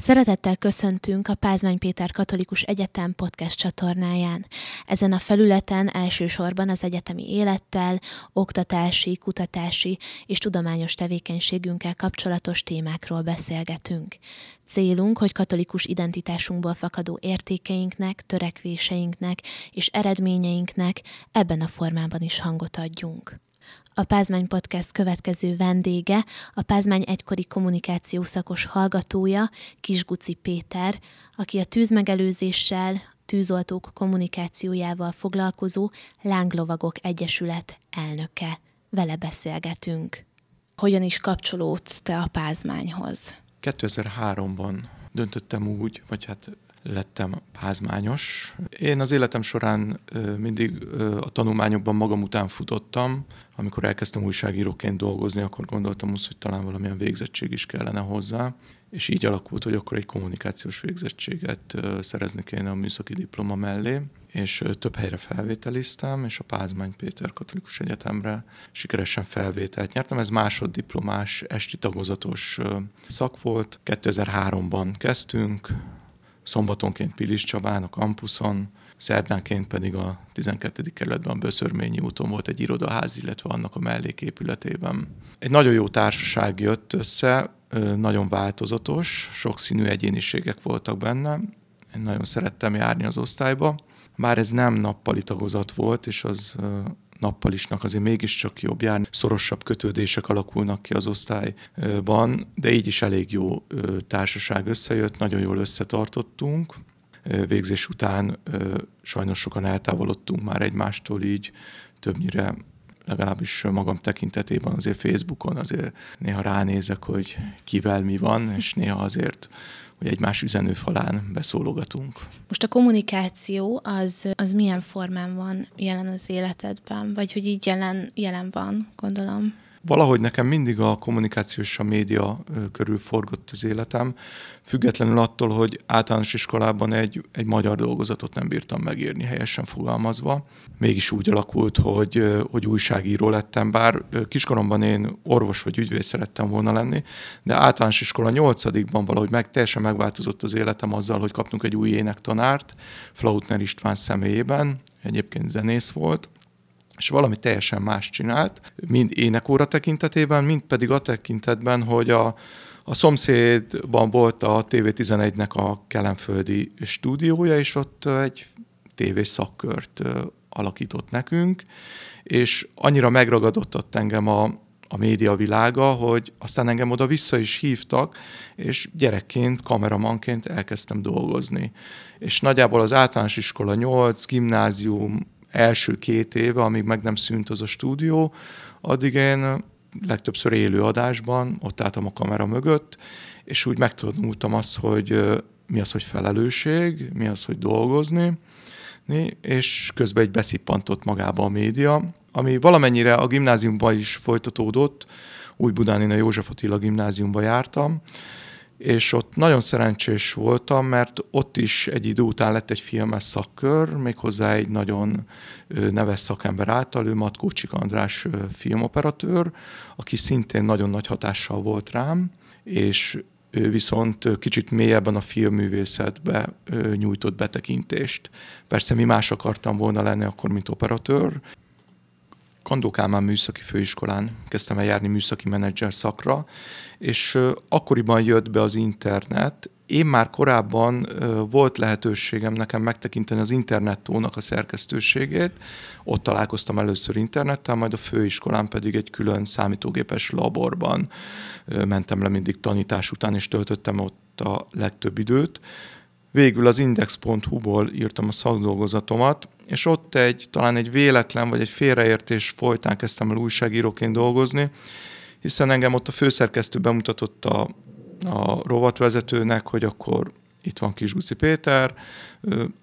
Szeretettel köszöntünk a Pázmány Péter Katolikus Egyetem podcast csatornáján. Ezen a felületen elsősorban az egyetemi élettel, oktatási, kutatási és tudományos tevékenységünkkel kapcsolatos témákról beszélgetünk. Célunk, hogy katolikus identitásunkból fakadó értékeinknek, törekvéseinknek és eredményeinknek ebben a formában is hangot adjunk. A Pázmány Podcast következő vendége, a Pázmány egykori kommunikáció szakos hallgatója, Kisguci Péter, aki a tűzmegelőzéssel, tűzoltók kommunikációjával foglalkozó Lánglovagok Egyesület elnöke. Vele beszélgetünk. Hogyan is kapcsolódsz te a pázmányhoz? 2003-ban döntöttem úgy, vagy hát lettem házmányos. Én az életem során mindig a tanulmányokban magam után futottam. Amikor elkezdtem újságíróként dolgozni, akkor gondoltam azt, hogy talán valamilyen végzettség is kellene hozzá. És így alakult, hogy akkor egy kommunikációs végzettséget szerezni kéne a műszaki diploma mellé, és több helyre felvételiztem, és a Pázmány Péter Katolikus Egyetemre sikeresen felvételt nyertem. Ez másoddiplomás esti tagozatos szak volt. 2003-ban kezdtünk, szombatonként Pilis Csabán, a kampuszon, szerdánként pedig a 12. kerületben a Böszörményi úton volt egy irodaház, illetve annak a melléképületében. Egy nagyon jó társaság jött össze, nagyon változatos, sokszínű egyéniségek voltak benne. Én nagyon szerettem járni az osztályba. Bár ez nem nappali tagozat volt, és az nappalisnak azért mégiscsak jobb járni. Szorosabb kötődések alakulnak ki az osztályban, de így is elég jó társaság összejött, nagyon jól összetartottunk. Végzés után sajnos sokan eltávolodtunk már egymástól, így többnyire legalábbis magam tekintetében azért Facebookon azért néha ránézek, hogy kivel mi van, és néha azért hogy egymás üzenőfalán beszólogatunk. Most a kommunikáció az, az milyen formán van jelen az életedben, vagy hogy így jelen, jelen van, gondolom? Valahogy nekem mindig a kommunikáció és a média körül forgott az életem, függetlenül attól, hogy általános iskolában egy, egy magyar dolgozatot nem bírtam megírni, helyesen fogalmazva. Mégis úgy alakult, hogy, hogy újságíró lettem, bár kiskoromban én orvos vagy ügyvéd szerettem volna lenni, de általános iskola nyolcadikban valahogy meg, teljesen megváltozott az életem azzal, hogy kaptunk egy új énektanárt, Flautner István személyében, egyébként zenész volt, és valami teljesen más csinált, mind énekóra tekintetében, mind pedig a tekintetben, hogy a, a szomszédban volt a TV11-nek a kelemföldi stúdiója, és ott egy tévés szakkört alakított nekünk, és annyira megragadott ott engem a, a média világa, hogy aztán engem oda vissza is hívtak, és gyerekként, kameramanként elkezdtem dolgozni. És nagyjából az általános iskola 8, gimnázium, első két éve, amíg meg nem szűnt az a stúdió, addig én legtöbbször élő adásban, ott álltam a kamera mögött, és úgy megtanultam azt, hogy mi az, hogy felelősség, mi az, hogy dolgozni, és közben egy beszippantott magába a média, ami valamennyire a gimnáziumban is folytatódott, új Budán én a József Attila gimnáziumba jártam, és ott nagyon szerencsés voltam, mert ott is egy idő után lett egy filmes szakkör, méghozzá egy nagyon neves szakember által, ő Matkócsik András filmoperatőr, aki szintén nagyon nagy hatással volt rám, és ő viszont kicsit mélyebben a filmművészetbe nyújtott betekintést. Persze mi más akartam volna lenni akkor, mint operatőr, Kandó Kálmán műszaki főiskolán kezdtem el járni műszaki menedzser szakra, és akkoriban jött be az internet. Én már korábban volt lehetőségem nekem megtekinteni az internettónak a szerkesztőségét, ott találkoztam először internettel, majd a főiskolán pedig egy külön számítógépes laborban mentem le mindig tanítás után, és töltöttem ott a legtöbb időt. Végül az index.hu-ból írtam a szakdolgozatomat, és ott egy, talán egy véletlen vagy egy félreértés folytán kezdtem el újságíróként dolgozni, hiszen engem ott a főszerkesztő bemutatott a, a rovatvezetőnek, hogy akkor itt van Kisguci Péter,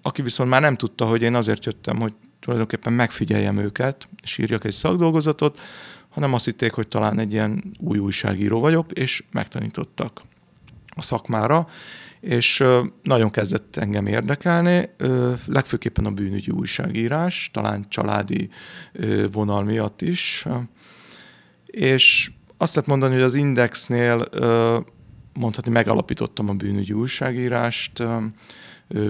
aki viszont már nem tudta, hogy én azért jöttem, hogy tulajdonképpen megfigyeljem őket, és írjak egy szakdolgozatot, hanem azt hitték, hogy talán egy ilyen új újságíró vagyok, és megtanítottak a szakmára, és nagyon kezdett engem érdekelni, legfőképpen a bűnügyi újságírás, talán családi vonal miatt is, és azt lehet mondani, hogy az Indexnél mondhatni megalapítottam a bűnügyi újságírást,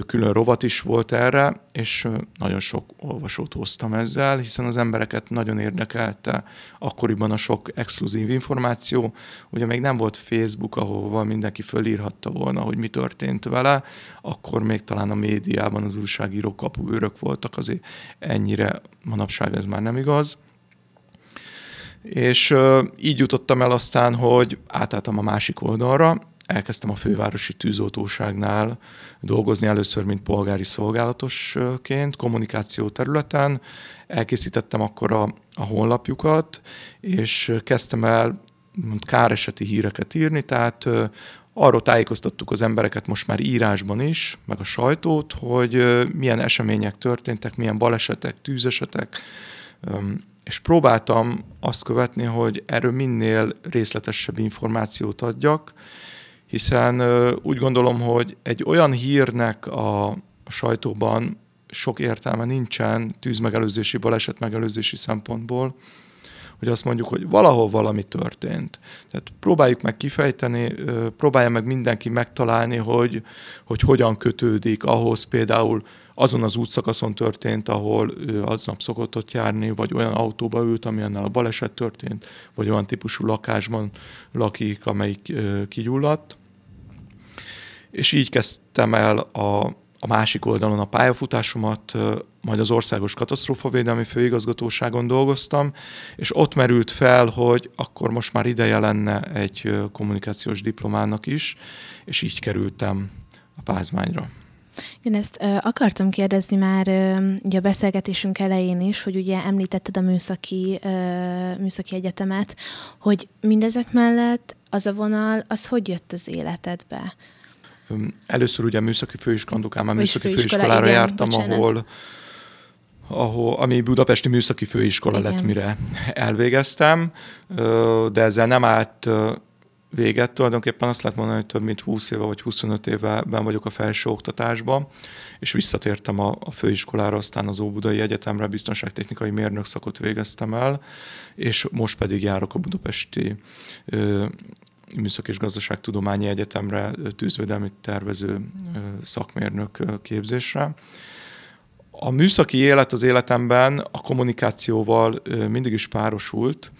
külön rovat is volt erre, és nagyon sok olvasót hoztam ezzel, hiszen az embereket nagyon érdekelte akkoriban a sok exkluzív információ. Ugye még nem volt Facebook, ahova mindenki fölírhatta volna, hogy mi történt vele, akkor még talán a médiában az újságírók kapuőrök voltak, azért ennyire manapság ez már nem igaz. És így jutottam el aztán, hogy átálltam a másik oldalra, elkezdtem a fővárosi tűzoltóságnál dolgozni először, mint polgári szolgálatosként, kommunikáció területen. Elkészítettem akkor a, a honlapjukat, és kezdtem el káreseti híreket írni, tehát arról tájékoztattuk az embereket most már írásban is, meg a sajtót, hogy milyen események történtek, milyen balesetek, tűzesetek, és próbáltam azt követni, hogy erről minél részletesebb információt adjak, hiszen úgy gondolom, hogy egy olyan hírnek a sajtóban sok értelme nincsen tűzmegelőzési, baleset megelőzési szempontból, hogy azt mondjuk, hogy valahol valami történt. Tehát próbáljuk meg kifejteni, próbálja meg mindenki megtalálni, hogy, hogy hogyan kötődik ahhoz például azon az útszakaszon történt, ahol ő aznap szokott ott járni, vagy olyan autóba ült, ami ennél a baleset történt, vagy olyan típusú lakásban lakik, amelyik kigyulladt. És így kezdtem el a, a másik oldalon a pályafutásomat, majd az Országos Katasztrófavédelmi Főigazgatóságon dolgoztam, és ott merült fel, hogy akkor most már ideje lenne egy kommunikációs diplomának is, és így kerültem a pázmányra. Én ezt ö, akartam kérdezni már ö, ugye a beszélgetésünk elején is, hogy ugye említetted a műszaki, ö, műszaki egyetemet, hogy mindezek mellett az a vonal, az hogy jött az életedbe? Először ugye műszaki főiskolán, már műszaki főiskolára igen, jártam, bocsánat. ahol ahol, ami Budapesti Műszaki Főiskola Igen. lett, mire elvégeztem, de ezzel nem állt véget. Tulajdonképpen azt lehet mondani, hogy több mint 20 éve vagy 25 éve ben vagyok a felső oktatásban, és visszatértem a, a főiskolára, aztán az Óbudai Egyetemre biztonságtechnikai mérnök szakot végeztem el, és most pedig járok a Budapesti Műszak és Gazdaságtudományi Egyetemre tűzvédelmi tervező szakmérnök képzésre. A műszaki élet az életemben a kommunikációval mindig is párosult,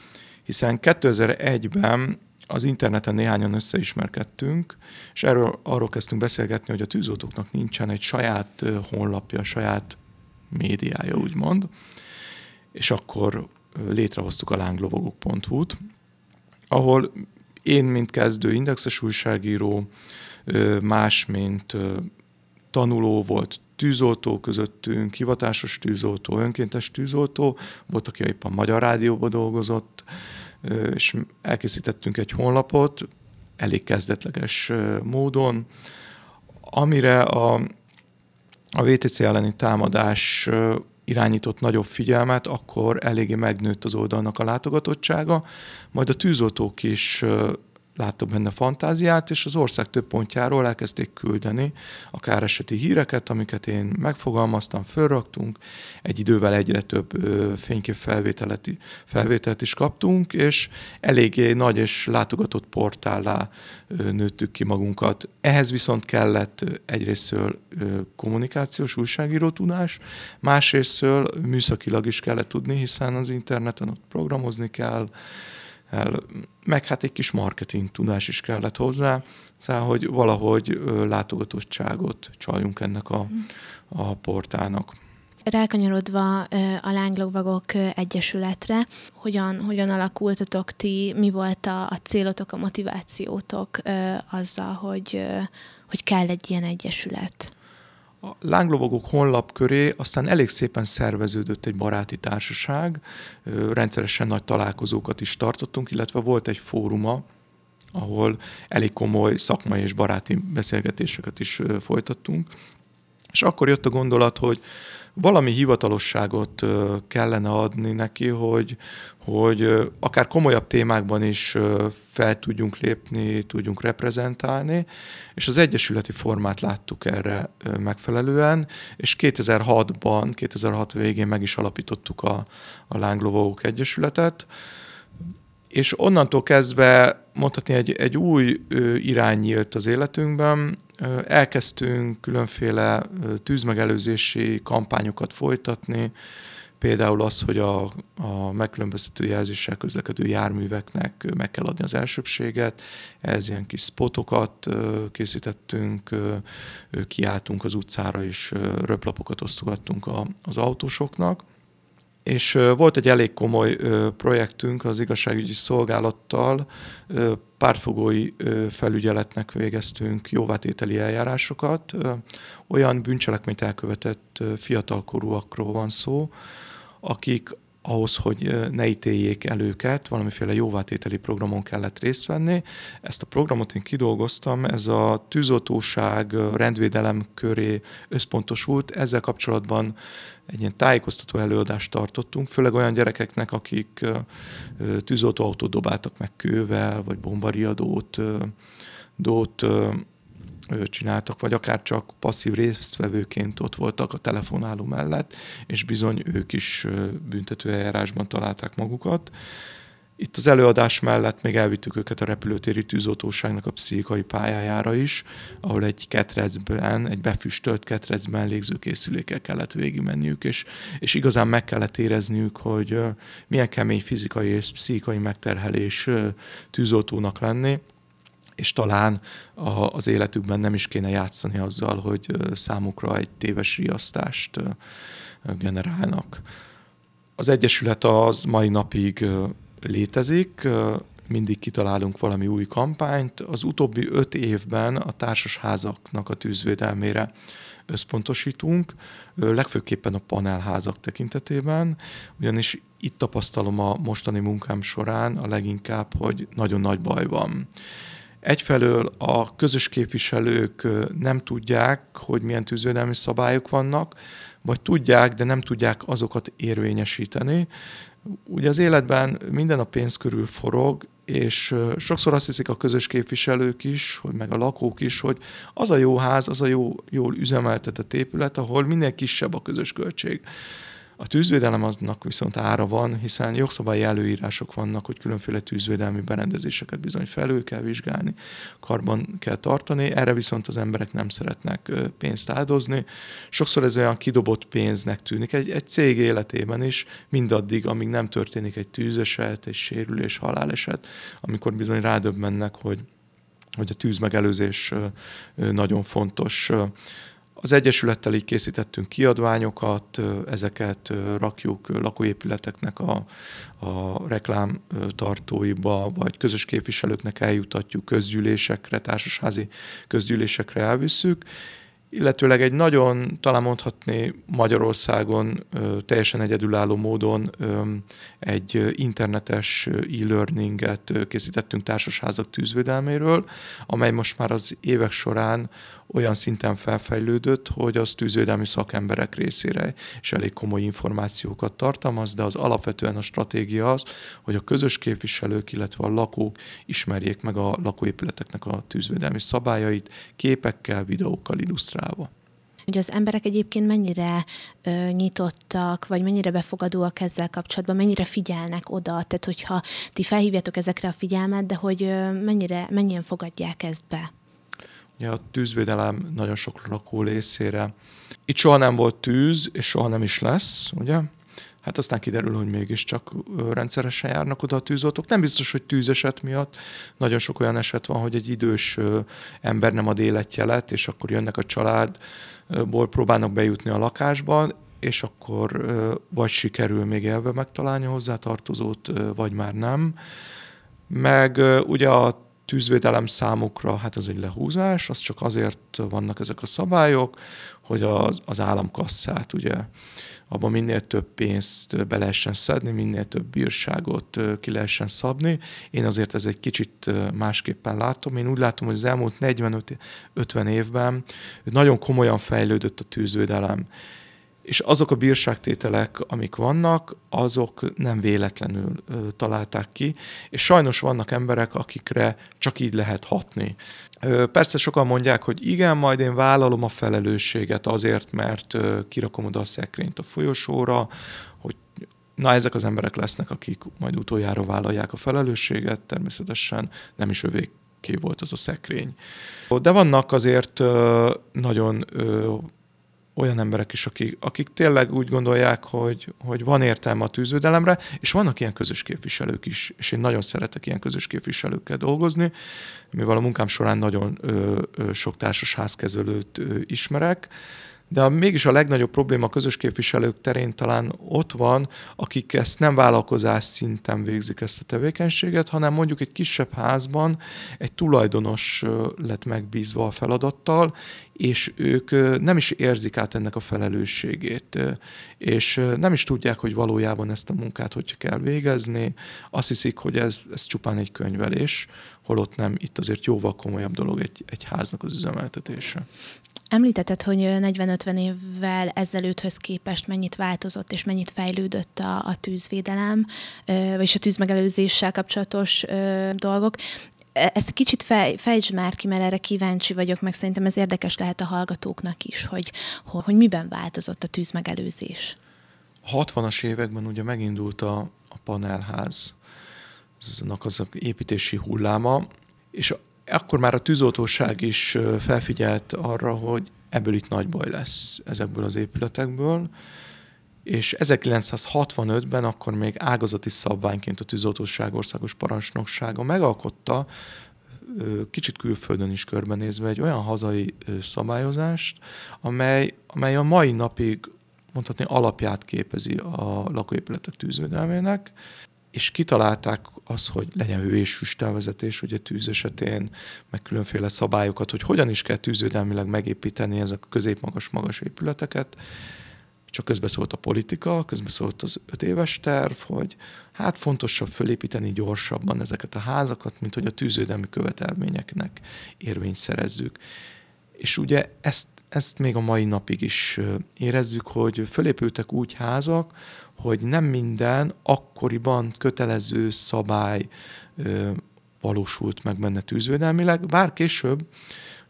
hiszen 2001-ben az interneten néhányan összeismerkedtünk, és erről arról kezdtünk beszélgetni, hogy a tűzoltóknak nincsen egy saját honlapja, saját médiája, úgymond. És akkor létrehoztuk a lánglovagok.hu-t, ahol én, mint kezdő indexes újságíró, más, mint tanuló volt tűzoltó közöttünk, hivatásos tűzoltó, önkéntes tűzoltó, volt, aki éppen Magyar Rádióban dolgozott, és elkészítettünk egy honlapot, elég kezdetleges módon, amire a, a VTC elleni támadás irányított nagyobb figyelmet, akkor eléggé megnőtt az oldalnak a látogatottsága, majd a tűzoltók is láttak benne fantáziát, és az ország több pontjáról elkezdték küldeni a káreseti híreket, amiket én megfogalmaztam, fölraktunk, egy idővel egyre több fénykép felvételet, felvételt is kaptunk, és eléggé nagy és látogatott portállá nőttük ki magunkat. Ehhez viszont kellett egyrésztről kommunikációs újságíró tudás, másrésztről műszakilag is kellett tudni, hiszen az interneten ott programozni kell, el, meg hát egy kis marketing tudás is kellett hozzá, szóval, hogy valahogy látogatottságot csaljunk ennek a, a portálnak. Rákanyarodva a Lánglogvagok Egyesületre, hogyan, hogyan alakultatok ti, mi volt a, a célotok, a motivációtok azzal, hogy, hogy kell egy ilyen egyesület? A lánglovagok honlap köré aztán elég szépen szerveződött egy baráti társaság, rendszeresen nagy találkozókat is tartottunk, illetve volt egy fóruma, ahol elég komoly szakmai és baráti beszélgetéseket is folytattunk. És akkor jött a gondolat, hogy valami hivatalosságot kellene adni neki, hogy, hogy akár komolyabb témákban is fel tudjunk lépni, tudjunk reprezentálni, és az egyesületi formát láttuk erre megfelelően, és 2006-ban, 2006 végén meg is alapítottuk a, a Lánglovók Egyesületet, és onnantól kezdve mondhatni egy, egy új irány nyílt az életünkben. Elkezdtünk különféle tűzmegelőzési kampányokat folytatni, például az, hogy a, a megkülönböztető jelzéssel közlekedő járműveknek meg kell adni az elsőbséget. Ez ilyen kis spotokat készítettünk, kiálltunk az utcára, és röplapokat osztogattunk az autósoknak. És volt egy elég komoly projektünk az igazságügyi szolgálattal, pártfogói felügyeletnek végeztünk jóvátételi eljárásokat. Olyan bűncselekményt elkövetett fiatalkorúakról van szó, akik ahhoz, hogy ne ítéljék el őket, valamiféle jóvátételi programon kellett részt venni. Ezt a programot én kidolgoztam, ez a tűzoltóság, rendvédelem köré összpontosult. Ezzel kapcsolatban egy ilyen tájékoztató előadást tartottunk, főleg olyan gyerekeknek, akik tűzoltóautót dobáltak meg kővel, vagy bombariadót, dót, csináltak, vagy akár csak passzív résztvevőként ott voltak a telefonáló mellett, és bizony ők is büntetőeljárásban találták magukat. Itt az előadás mellett még elvittük őket a repülőtéri tűzoltóságnak a pszichikai pályájára is, ahol egy ketrecben, egy befüstölt ketrecben légzőkészülékkel kellett végigmenniük, és, és igazán meg kellett érezniük, hogy milyen kemény fizikai és pszichikai megterhelés tűzoltónak lenni, és talán a, az életükben nem is kéne játszani azzal, hogy számukra egy téves riasztást generálnak. Az Egyesület az mai napig létezik, mindig kitalálunk valami új kampányt. Az utóbbi öt évben a társasházaknak a tűzvédelmére összpontosítunk, legfőképpen a panelházak tekintetében, ugyanis itt tapasztalom a mostani munkám során a leginkább, hogy nagyon nagy baj van. Egyfelől a közös képviselők nem tudják, hogy milyen tűzvédelmi szabályok vannak, vagy tudják, de nem tudják azokat érvényesíteni. Ugye az életben minden a pénz körül forog, és sokszor azt hiszik a közös képviselők is, hogy meg a lakók is, hogy az a jó ház, az a jó, jól üzemeltetett épület, ahol minél kisebb a közös költség. A tűzvédelem aznak viszont ára van, hiszen jogszabályi előírások vannak, hogy különféle tűzvédelmi berendezéseket bizony felül kell vizsgálni, karban kell tartani, erre viszont az emberek nem szeretnek pénzt áldozni. Sokszor ez olyan kidobott pénznek tűnik egy, egy cég életében is, mindaddig, amíg nem történik egy tűzeset, egy sérülés, haláleset, amikor bizony rádöbbennek, hogy hogy a tűzmegelőzés nagyon fontos. Az Egyesülettel így készítettünk kiadványokat, ezeket rakjuk lakóépületeknek a, a reklám tartóiba, vagy közös képviselőknek eljutatjuk közgyűlésekre, társasházi közgyűlésekre elvisszük, illetőleg egy nagyon, talán mondhatni Magyarországon teljesen egyedülálló módon egy internetes e-learninget készítettünk társasházak tűzvédelméről, amely most már az évek során olyan szinten felfejlődött, hogy az tűzvédelmi szakemberek részére is elég komoly információkat tartalmaz, de az alapvetően a stratégia az, hogy a közös képviselők, illetve a lakók ismerjék meg a lakóépületeknek a tűzvédelmi szabályait, képekkel, videókkal illusztrálva hogy az emberek egyébként mennyire ö, nyitottak, vagy mennyire befogadóak ezzel kapcsolatban, mennyire figyelnek oda, tehát hogyha ti felhívjátok ezekre a figyelmet, de hogy ö, mennyire, mennyien fogadják ezt be? Ja, a tűzvédelem nagyon sok lakó részére. Itt soha nem volt tűz, és soha nem is lesz, ugye? Hát aztán kiderül, hogy mégiscsak rendszeresen járnak oda a tűzoltók. Nem biztos, hogy tűzeset miatt. Nagyon sok olyan eset van, hogy egy idős ember nem ad életjelet, és akkor jönnek a családból, próbálnak bejutni a lakásba, és akkor vagy sikerül még elve megtalálni hozzá tartozót, vagy már nem. Meg ugye a tűzvédelem számukra, hát ez egy lehúzás, az csak azért vannak ezek a szabályok, hogy az, az államkasszát ugye abban minél több pénzt be lehessen szedni, minél több bírságot ki lehessen szabni. Én azért ez egy kicsit másképpen látom. Én úgy látom, hogy az elmúlt 45-50 évben nagyon komolyan fejlődött a tűzvédelem és azok a bírságtételek, amik vannak, azok nem véletlenül ö, találták ki, és sajnos vannak emberek, akikre csak így lehet hatni. Ö, persze sokan mondják, hogy igen, majd én vállalom a felelősséget azért, mert ö, kirakom oda a szekrényt a folyosóra, hogy Na, ezek az emberek lesznek, akik majd utoljára vállalják a felelősséget, természetesen nem is övéké volt az a szekrény. De vannak azért nagyon olyan emberek is, akik, akik tényleg úgy gondolják, hogy, hogy van értelme a tűzvédelemre, és vannak ilyen közös képviselők is, és én nagyon szeretek ilyen közös képviselőkkel dolgozni, mivel a munkám során nagyon ö, ö, sok társasházkezelőt ö, ismerek, de a, mégis a legnagyobb probléma a közös képviselők terén talán ott van, akik ezt nem vállalkozás szinten végzik ezt a tevékenységet, hanem mondjuk egy kisebb házban egy tulajdonos lett megbízva a feladattal, és ők nem is érzik át ennek a felelősségét, és nem is tudják, hogy valójában ezt a munkát hogy kell végezni. Azt hiszik, hogy ez, ez csupán egy könyvelés, holott nem, itt azért jóval komolyabb dolog egy, egy háznak az üzemeltetése. Említetted, hogy 40-50 évvel ezelőtthöz képest mennyit változott és mennyit fejlődött a, a tűzvédelem, vagy a tűzmegelőzéssel kapcsolatos dolgok. E, ezt kicsit fej, fejtsd már ki, mert erre kíváncsi vagyok, meg szerintem ez érdekes lehet a hallgatóknak is, hogy, hogy, hogy miben változott a tűzmegelőzés. 60-as években ugye megindult a, a panelház, aznak az építési hulláma, és akkor már a tűzoltóság is felfigyelt arra, hogy ebből itt nagy baj lesz ezekből az épületekből, és 1965-ben akkor még ágazati szabványként a tűzoltóság országos parancsnoksága megalkotta, kicsit külföldön is körbenézve egy olyan hazai szabályozást, amely, amely a mai napig mondhatni alapját képezi a lakóépületek tűzvédelmének, és kitalálták az, hogy legyen hő és füstelvezetés, ugye tűz esetén, meg különféle szabályokat, hogy hogyan is kell tűzvédelmileg megépíteni ezek a középmagas-magas épületeket. Csak közbeszólt a politika, közbeszólt az öt éves terv, hogy hát fontosabb fölépíteni gyorsabban ezeket a házakat, mint hogy a tűzvédelmi követelményeknek érvényt szerezzük. És ugye ezt, ezt még a mai napig is érezzük, hogy fölépültek úgy házak, hogy nem minden akkoriban kötelező szabály valósult meg benne tűzvédelmileg, bár később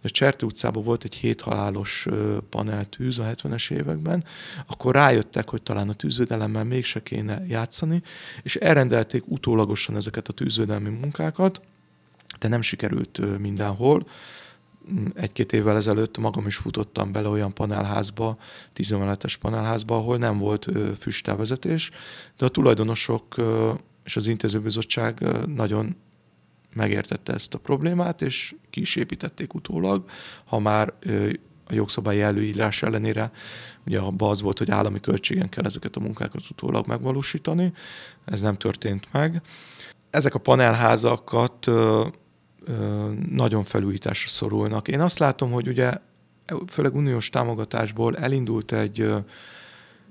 a Cserti utcában volt egy hét halálos paneltűz a 70-es években, akkor rájöttek, hogy talán a tűzvédelemmel mégse kéne játszani, és elrendelték utólagosan ezeket a tűzvédelmi munkákat, de nem sikerült mindenhol. Egy-két évvel ezelőtt magam is futottam bele olyan panelházba, tízemeletes panelházba, ahol nem volt füsttelvezetés, de a tulajdonosok és az intézőbizottság nagyon megértette ezt a problémát, és ki is építették utólag, ha már a jogszabályi előírás ellenére, ugye abban az volt, hogy állami költségen kell ezeket a munkákat utólag megvalósítani, ez nem történt meg. Ezek a panelházakat nagyon felújításra szorulnak. Én azt látom, hogy ugye főleg uniós támogatásból elindult egy,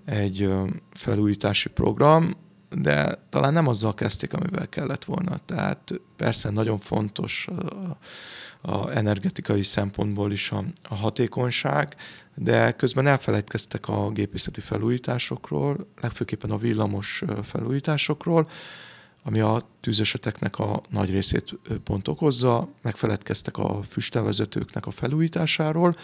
egy felújítási program, de talán nem azzal kezdték, amivel kellett volna. Tehát persze nagyon fontos a, a energetikai szempontból is a, a hatékonyság, de közben elfelejtkeztek a gépészeti felújításokról, legfőképpen a villamos felújításokról, ami a tűzeseteknek a nagy részét pont okozza. Megfeledkeztek a füstelvezetőknek a felújításáról,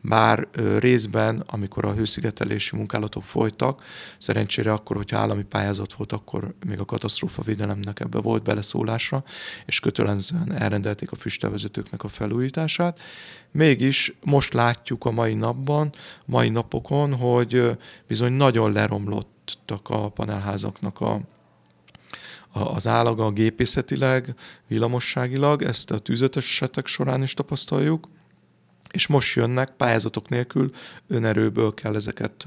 bár részben, amikor a hőszigetelési munkálatok folytak, szerencsére akkor, hogyha állami pályázat volt, akkor még a katasztrófavédelemnek ebbe volt beleszólása, és kötelezően elrendelték a füstelvezetőknek a felújítását. Mégis most látjuk a mai napban, mai napokon, hogy bizony nagyon leromlottak a panelházaknak a az állaga gépészetileg, villamosságilag, ezt a tűzetes esetek során is tapasztaljuk, és most jönnek pályázatok nélkül, önerőből kell ezeket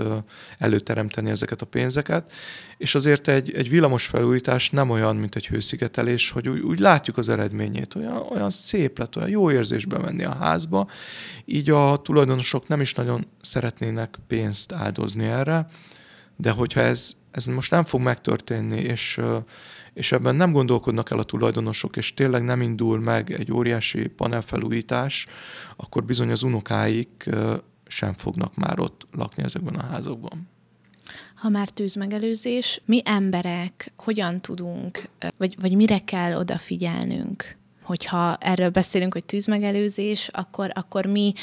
előteremteni, ezeket a pénzeket, és azért egy, egy villamos felújítás nem olyan, mint egy hőszigetelés, hogy úgy, úgy látjuk az eredményét, olyan, olyan szép lett, olyan jó érzésbe menni a házba, így a tulajdonosok nem is nagyon szeretnének pénzt áldozni erre, de hogyha ez, ez most nem fog megtörténni, és, és ebben nem gondolkodnak el a tulajdonosok, és tényleg nem indul meg egy óriási panelfelújítás, akkor bizony az unokáik sem fognak már ott lakni ezekben a házakban. Ha már tűzmegelőzés, mi emberek hogyan tudunk, vagy, vagy mire kell odafigyelnünk? Hogyha erről beszélünk, hogy tűzmegelőzés, akkor, akkor mi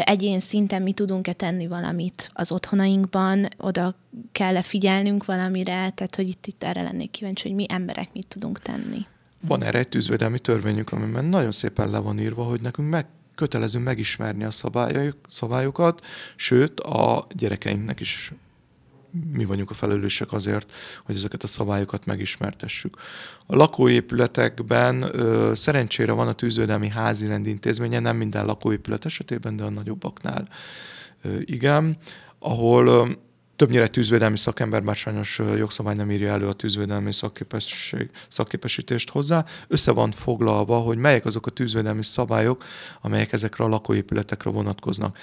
egyén szinten mi tudunk-e tenni valamit az otthonainkban, oda kell-e figyelnünk valamire, tehát hogy itt, itt erre lennék kíváncsi, hogy mi emberek mit tudunk tenni. Van erre egy tűzvédelmi törvényünk, amiben nagyon szépen le van írva, hogy nekünk meg kötelező megismerni a szabályok, szabályokat, sőt a gyerekeinknek is mi vagyunk a felelősek azért, hogy ezeket a szabályokat megismertessük. A lakóépületekben ö, szerencsére van a tűzvédelmi házi intézménye, nem minden lakóépület esetében, de a nagyobbaknál ö, igen, ahol ö, többnyire tűzvédelmi szakember, bár sajnos jogszabály nem írja elő a tűzvédelmi szakképesség, szakképesítést hozzá, össze van foglalva, hogy melyek azok a tűzvédelmi szabályok, amelyek ezekre a lakóépületekre vonatkoznak.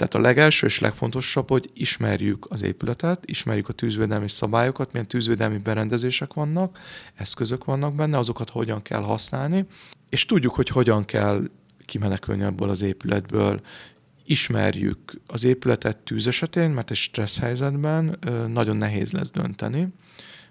Tehát a legelső és legfontosabb, hogy ismerjük az épületet, ismerjük a tűzvédelmi szabályokat, milyen tűzvédelmi berendezések vannak, eszközök vannak benne, azokat hogyan kell használni, és tudjuk, hogy hogyan kell kimenekülni abból az épületből. Ismerjük az épületet tűz esetén, mert egy stressz helyzetben nagyon nehéz lesz dönteni,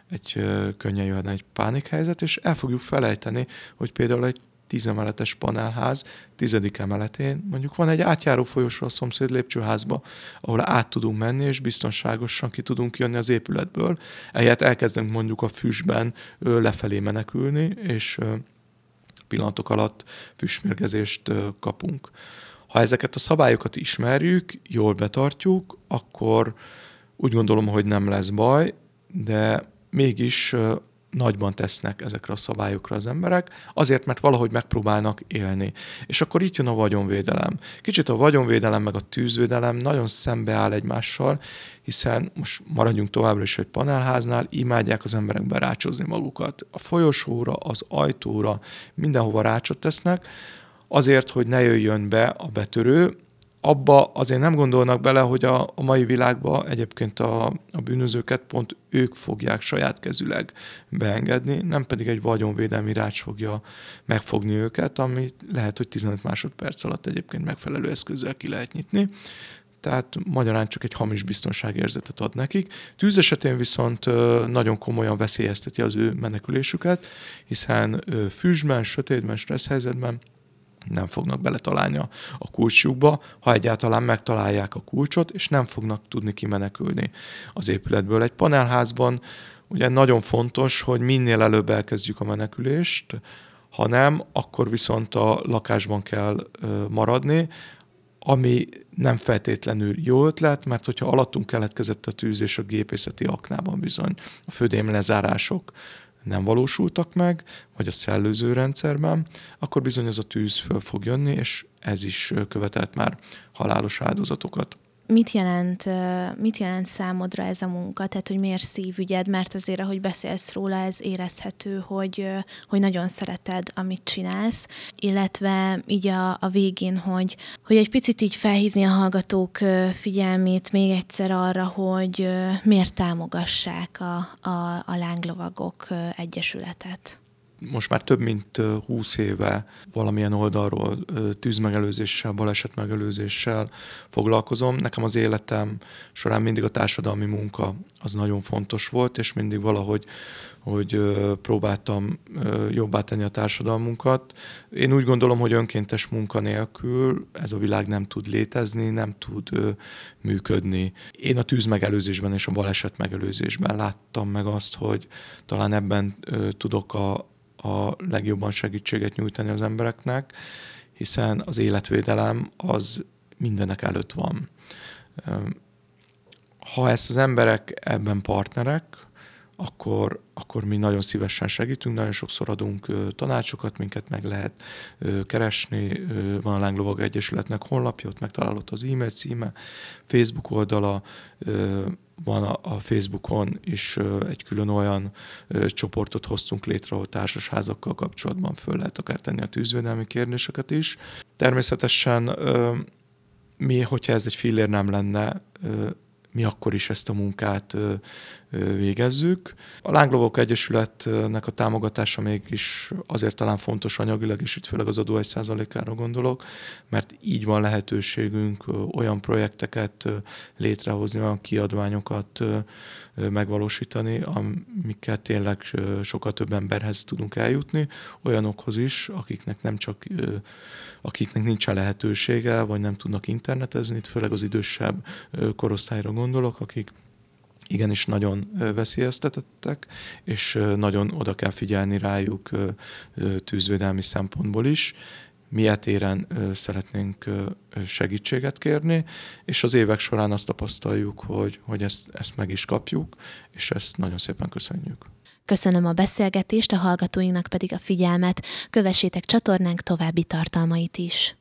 egy könnyen jöhetne egy pánikhelyzet, és el fogjuk felejteni, hogy például egy tízemeletes panelház tizedik emeletén, mondjuk van egy átjáró folyosó a szomszéd lépcsőházba, ahol át tudunk menni, és biztonságosan ki tudunk jönni az épületből. Ehelyett elkezdünk mondjuk a füstben lefelé menekülni, és pillanatok alatt füstmérgezést kapunk. Ha ezeket a szabályokat ismerjük, jól betartjuk, akkor úgy gondolom, hogy nem lesz baj, de mégis nagyban tesznek ezekre a szabályokra az emberek, azért, mert valahogy megpróbálnak élni. És akkor itt jön a vagyonvédelem. Kicsit a vagyonvédelem meg a tűzvédelem nagyon szembeáll egymással, hiszen most maradjunk továbbra is egy panelháznál, imádják az emberek berácsozni magukat. A folyosóra, az ajtóra, mindenhova rácsot tesznek, azért, hogy ne jöjjön be a betörő, abba azért nem gondolnak bele, hogy a, a mai világban egyébként a, a bűnözőket pont ők fogják saját kezüleg beengedni, nem pedig egy vagyonvédelmi rács fogja megfogni őket, ami lehet, hogy 15 másodperc alatt egyébként megfelelő eszközzel ki lehet nyitni. Tehát magyarán csak egy hamis biztonságérzetet ad nekik. Tűz esetén viszont nagyon komolyan veszélyezteti az ő menekülésüket, hiszen füstben, sötétben, stressz helyzetben nem fognak beletalálni a, a kulcsjukba, ha egyáltalán megtalálják a kulcsot, és nem fognak tudni kimenekülni az épületből. Egy panelházban ugye nagyon fontos, hogy minél előbb elkezdjük a menekülést, ha nem, akkor viszont a lakásban kell maradni, ami nem feltétlenül jó ötlet, mert hogyha alattunk keletkezett a tűz és a gépészeti aknában bizony a födém lezárások nem valósultak meg, vagy a szellőző rendszerben, akkor bizony az a tűz föl fog jönni, és ez is követett már halálos áldozatokat mit jelent, mit jelent számodra ez a munka? Tehát, hogy miért szívügyed? Mert azért, ahogy beszélsz róla, ez érezhető, hogy, hogy nagyon szereted, amit csinálsz, illetve így a, a végén, hogy, hogy egy picit így felhívni a hallgatók figyelmét még egyszer arra, hogy miért támogassák a, a, a Lánglovagok Egyesületet most már több mint 20 éve valamilyen oldalról tűzmegelőzéssel, balesetmegelőzéssel foglalkozom. Nekem az életem során mindig a társadalmi munka az nagyon fontos volt, és mindig valahogy hogy próbáltam jobbá tenni a társadalmunkat. Én úgy gondolom, hogy önkéntes munka nélkül ez a világ nem tud létezni, nem tud működni. Én a tűzmegelőzésben és a baleset megelőzésben láttam meg azt, hogy talán ebben tudok a, a legjobban segítséget nyújtani az embereknek, hiszen az életvédelem az mindenek előtt van. Ha ezt az emberek ebben partnerek, akkor, akkor mi nagyon szívesen segítünk, nagyon sokszor adunk tanácsokat, minket meg lehet keresni. Van a Lánglovag Egyesületnek honlapja, ott megtalálott az e-mail címe, Facebook oldala, van a, Facebookon is egy külön olyan csoportot hoztunk létre, ahol társasházakkal kapcsolatban föl lehet akár tenni a tűzvédelmi kérdéseket is. Természetesen mi, hogyha ez egy fillér nem lenne, mi akkor is ezt a munkát végezzük. A Lánglovok Egyesületnek a támogatása mégis azért talán fontos anyagilag, és itt főleg az adó 1%-ára gondolok, mert így van lehetőségünk olyan projekteket létrehozni, olyan kiadványokat megvalósítani, amiket tényleg sokkal több emberhez tudunk eljutni, olyanokhoz is, akiknek nem csak akiknek nincsen lehetősége, vagy nem tudnak internetezni, itt főleg az idősebb korosztályra gondolok, akik igenis nagyon veszélyeztetettek, és nagyon oda kell figyelni rájuk tűzvédelmi szempontból is. Mi etéren szeretnénk segítséget kérni, és az évek során azt tapasztaljuk, hogy, hogy ezt, ezt meg is kapjuk, és ezt nagyon szépen köszönjük. Köszönöm a beszélgetést, a hallgatóinknak pedig a figyelmet. Kövessétek csatornánk további tartalmait is.